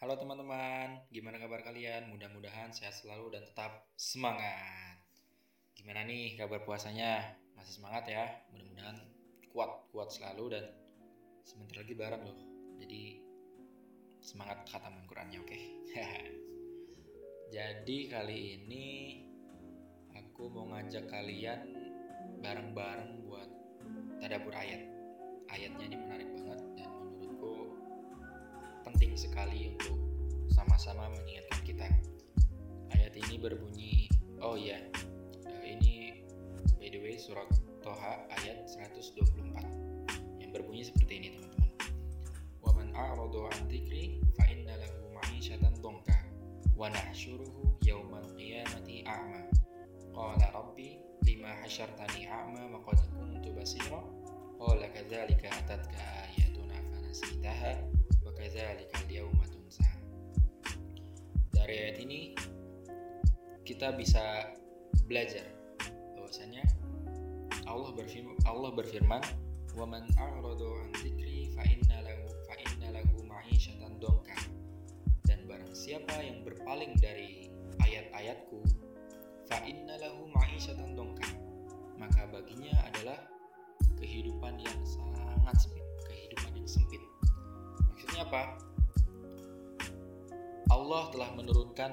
Halo teman-teman, gimana kabar kalian? Mudah-mudahan sehat selalu dan tetap semangat. Gimana nih kabar puasanya? Masih semangat ya? Mudah-mudahan kuat-kuat selalu dan sebentar lagi bareng loh. Jadi semangat khataman Qurannya, oke? Jadi kali ini aku mau ngajak kalian bareng-bareng buat tadabur ayat. Ayatnya ini menarik banget dan penting sekali untuk sama-sama mengingatkan kita. Ayat ini berbunyi, oh iya, ini by the way surat Toha ayat 124 yang berbunyi seperti ini teman-teman. Wa man a'radu an dzikri fa inna lahu ma'isyatan dhanka wa nahsyuruhu yaumal qiyamati a'ma. Qala rabbi lima hasyartani a'ma wa qad kuntu basira. Qala kadzalika atatka ayatuna fanasitaha kadzalika al-yawma tunsa. Dari ayat ini kita bisa belajar bahwasanya Allah berfirman Allah berfirman an dzikri fa inna lahu fa inna lahu ma'isyatan dhanka dan barang siapa yang berpaling dari ayat-ayatku inna lahu ma'isyatan dhanka maka baginya adalah kehidupan yang sangat sempit maksudnya apa? Allah telah menurunkan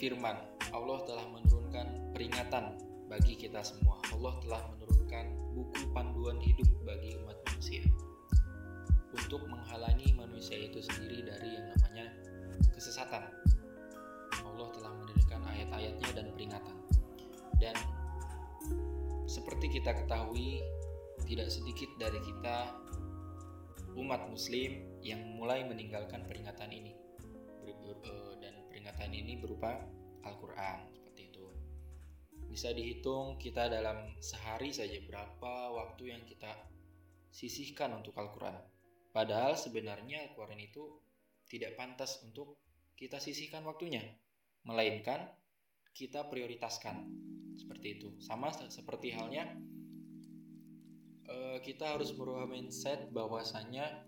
firman. Allah telah menurunkan peringatan bagi kita semua. Allah telah menurunkan buku panduan hidup bagi umat manusia. Untuk menghalangi manusia itu sendiri dari yang namanya kesesatan. Allah telah menurunkan ayat-ayatnya dan peringatan. Dan seperti kita ketahui tidak sedikit dari kita umat muslim yang mulai meninggalkan peringatan ini. Dan peringatan ini berupa Al-Quran seperti itu. Bisa dihitung kita dalam sehari saja berapa waktu yang kita sisihkan untuk Al-Quran. Padahal sebenarnya Al-Quran itu tidak pantas untuk kita sisihkan waktunya. Melainkan kita prioritaskan. Seperti itu. Sama seperti halnya kita harus merubah mindset bahwasanya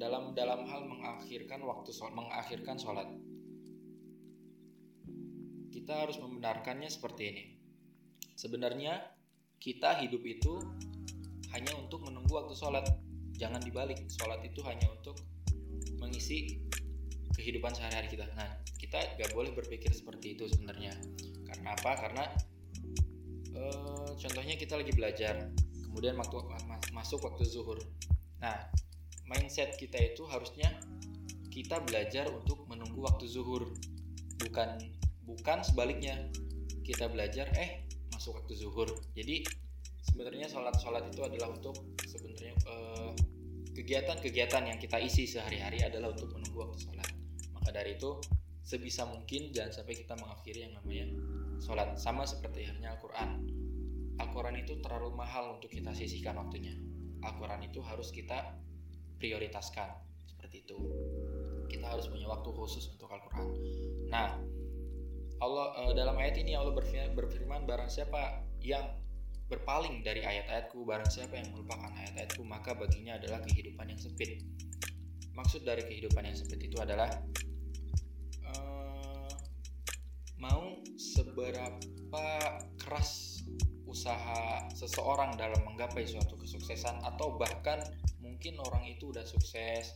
dalam dalam hal mengakhirkan waktu sholat, mengakhirkan sholat. Kita harus membenarkannya seperti ini. Sebenarnya kita hidup itu hanya untuk menunggu waktu sholat. Jangan dibalik sholat itu hanya untuk mengisi kehidupan sehari-hari kita. Nah kita gak boleh berpikir seperti itu sebenarnya. Karena apa? Karena e, contohnya kita lagi belajar kemudian waktu masuk waktu zuhur. Nah mindset kita itu harusnya kita belajar untuk menunggu waktu zuhur. Bukan bukan sebaliknya. Kita belajar eh masuk waktu zuhur. Jadi sebenarnya sholat sholat itu adalah untuk sebenarnya eh, kegiatan-kegiatan yang kita isi sehari-hari adalah untuk menunggu waktu sholat. Maka dari itu sebisa mungkin jangan sampai kita mengakhiri yang namanya sholat. Sama seperti halnya Al-Quran. Al-Quran itu terlalu mahal untuk kita sisihkan waktunya. Al-Quran itu harus kita prioritaskan seperti itu. Kita harus punya waktu khusus untuk Al-Quran. Nah Allah uh, dalam ayat ini Allah berfirman, berfirman barang siapa yang berpaling dari ayat-ayatku barang siapa yang melupakan ayat-ayatku maka baginya adalah kehidupan yang sempit. Maksud dari kehidupan yang sempit itu adalah uh, mau seberapa keras usaha seseorang dalam menggapai suatu kesuksesan atau bahkan mungkin orang itu udah sukses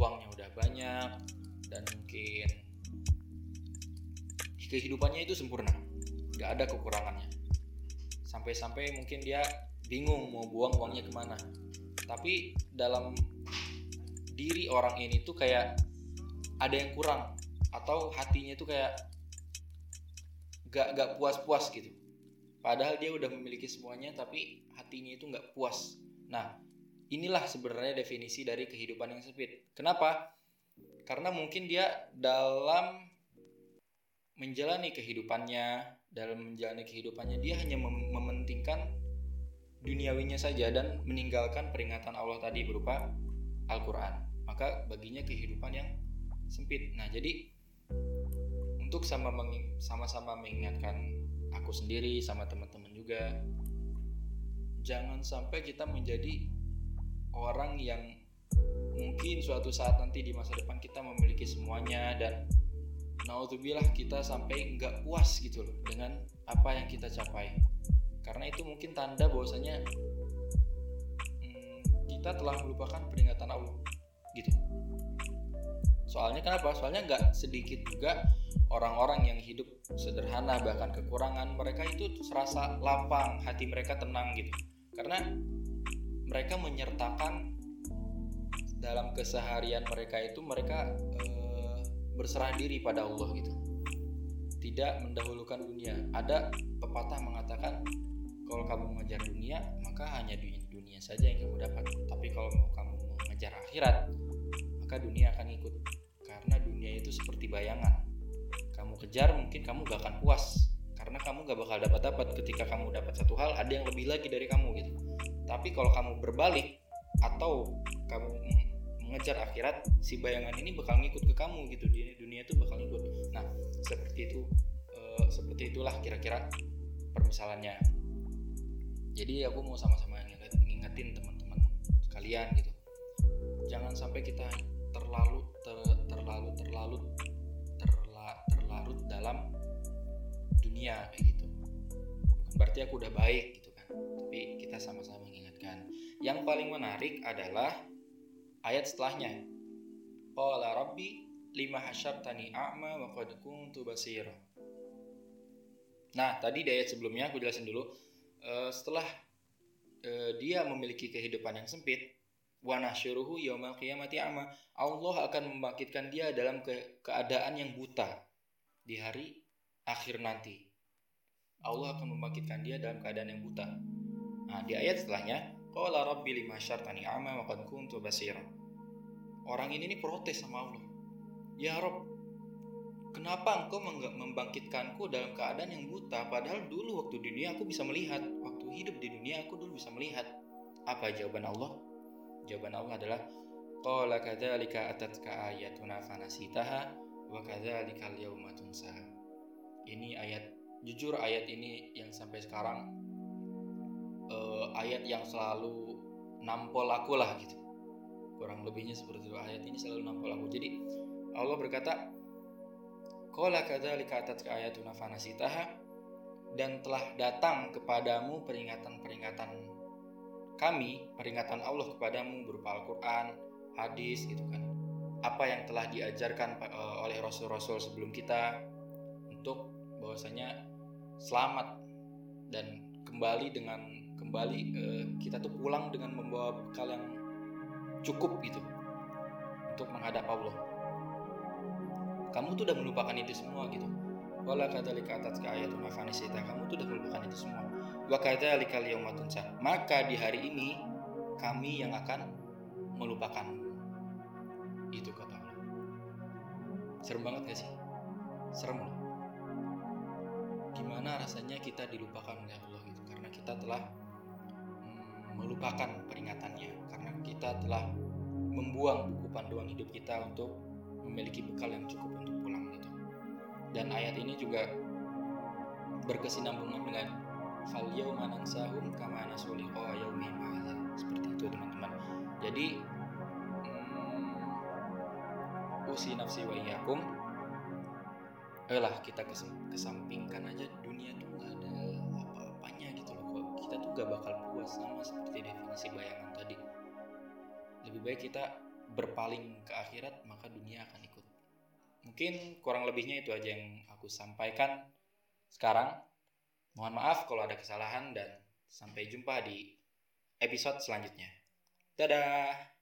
uangnya udah banyak dan mungkin kehidupannya itu sempurna. Gak ada kekurangannya. Sampai-sampai mungkin dia bingung mau buang uangnya ke mana. Tapi dalam diri orang ini tuh kayak ada yang kurang atau hatinya tuh kayak gak gak puas-puas gitu. Padahal dia udah memiliki semuanya tapi hatinya itu nggak puas. Nah inilah sebenarnya definisi dari kehidupan yang sempit. Kenapa? Karena mungkin dia dalam menjalani kehidupannya dalam menjalani kehidupannya dia hanya mem mementingkan duniawinya saja dan meninggalkan peringatan Allah tadi berupa Al-Quran. Maka baginya kehidupan yang sempit. Nah jadi untuk sama sama-sama mengingatkan aku sendiri sama teman-teman juga jangan sampai kita menjadi orang yang mungkin suatu saat nanti di masa depan kita memiliki semuanya dan naudzubillah kita sampai nggak puas gitu loh dengan apa yang kita capai. Karena itu mungkin tanda bahwasanya hmm, kita telah melupakan peringatan Allah gitu. Soalnya kenapa? Soalnya nggak sedikit juga orang-orang yang hidup sederhana bahkan kekurangan mereka itu serasa lapang hati mereka tenang gitu. Karena mereka menyertakan dalam keseharian mereka itu mereka e, berserah diri pada Allah gitu. Tidak mendahulukan dunia. Ada pepatah mengatakan kalau kamu mengejar dunia maka hanya dunia, dunia saja yang kamu dapat. Tapi kalau mau kamu mengejar akhirat maka dunia akan ikut. Karena dunia itu seperti bayangan. Kamu kejar mungkin kamu gak akan puas. Karena kamu gak bakal dapat dapat ketika kamu dapat satu hal ada yang lebih lagi dari kamu gitu tapi kalau kamu berbalik atau kamu mengejar akhirat si bayangan ini bakal ngikut ke kamu gitu. Di dunia itu bakal ngikut. Nah seperti itu e, seperti itulah kira-kira permisalannya. Jadi aku mau sama-sama ngingetin teman-teman sekalian gitu. Jangan sampai kita terlalu ter, terlalu terlalu terla, terlarut dalam dunia kayak gitu. Bukan berarti aku udah baik gitu tapi kita sama-sama mengingatkan. Yang paling menarik adalah ayat setelahnya. Qala rabbi lima hasyartani a'ma wa qad kuntu basira. Nah tadi di ayat sebelumnya aku jelasin dulu uh, setelah uh, dia memiliki kehidupan yang sempit wa nasyuruhu yaumal qiyamati a'ma. Allah akan membangkitkan dia dalam ke keadaan yang buta di hari akhir nanti Allah akan membangkitkan dia dalam keadaan yang buta nah di ayat setelahnya Qala rabbi lima syartani a'ma wa qad kuntu basira. Orang ini nih protes sama Allah. Ya Rob, kenapa engkau membangkitkanku dalam keadaan yang buta padahal dulu waktu di dunia aku bisa melihat, waktu hidup di dunia aku dulu bisa melihat. Apa jawaban Allah? Jawaban Allah adalah Qala kadzalika atatka ayatuna fanasitaha wa kadzalikal yauma tunsa. Ini ayat jujur ayat ini yang sampai sekarang uh, ayat yang selalu nampol aku lah gitu. Kurang lebihnya seperti itu. Ayat ini selalu nampol aku. Jadi Allah berkata Qala kadzalika atatka ayatuna fanasitaha dan telah datang kepadamu peringatan-peringatan kami, peringatan Allah kepadamu berupa Al-Qur'an, hadis gitu kan. Apa yang telah diajarkan uh, oleh rasul-rasul sebelum kita untuk bahwasanya selamat dan kembali dengan kembali uh, kita tuh pulang dengan membawa bekal yang cukup gitu untuk menghadap Allah. Kamu tuh udah melupakan itu semua gitu. Wala kadzalika atatka ayatun afanisita kamu tuh udah melupakan itu semua. Wa kadzalika liyaumatun maka di hari ini kami yang akan melupakan itu kata Allah. Serem banget gak sih? Serem loh gimana rasanya kita dilupakan oleh Allah gitu karena kita telah melupakan peringatannya karena kita telah membuang buku panduan hidup kita untuk memiliki bekal yang cukup untuk pulang gitu. Dan ayat ini juga berkesinambungan dengan fal yauma nansahum kama nasu liqa yaumihim Seperti itu teman-teman. Jadi hmm, usi nafsi wa lah kita kesampingkan aja dunia tuh nggak ada apa-apanya gitu loh. Kita tuh gak bakal puas sama seperti definisi bayangan tadi. Lebih baik kita berpaling ke akhirat maka dunia akan ikut. Mungkin kurang lebihnya itu aja yang aku sampaikan sekarang. Mohon maaf kalau ada kesalahan dan sampai jumpa di episode selanjutnya. Dadah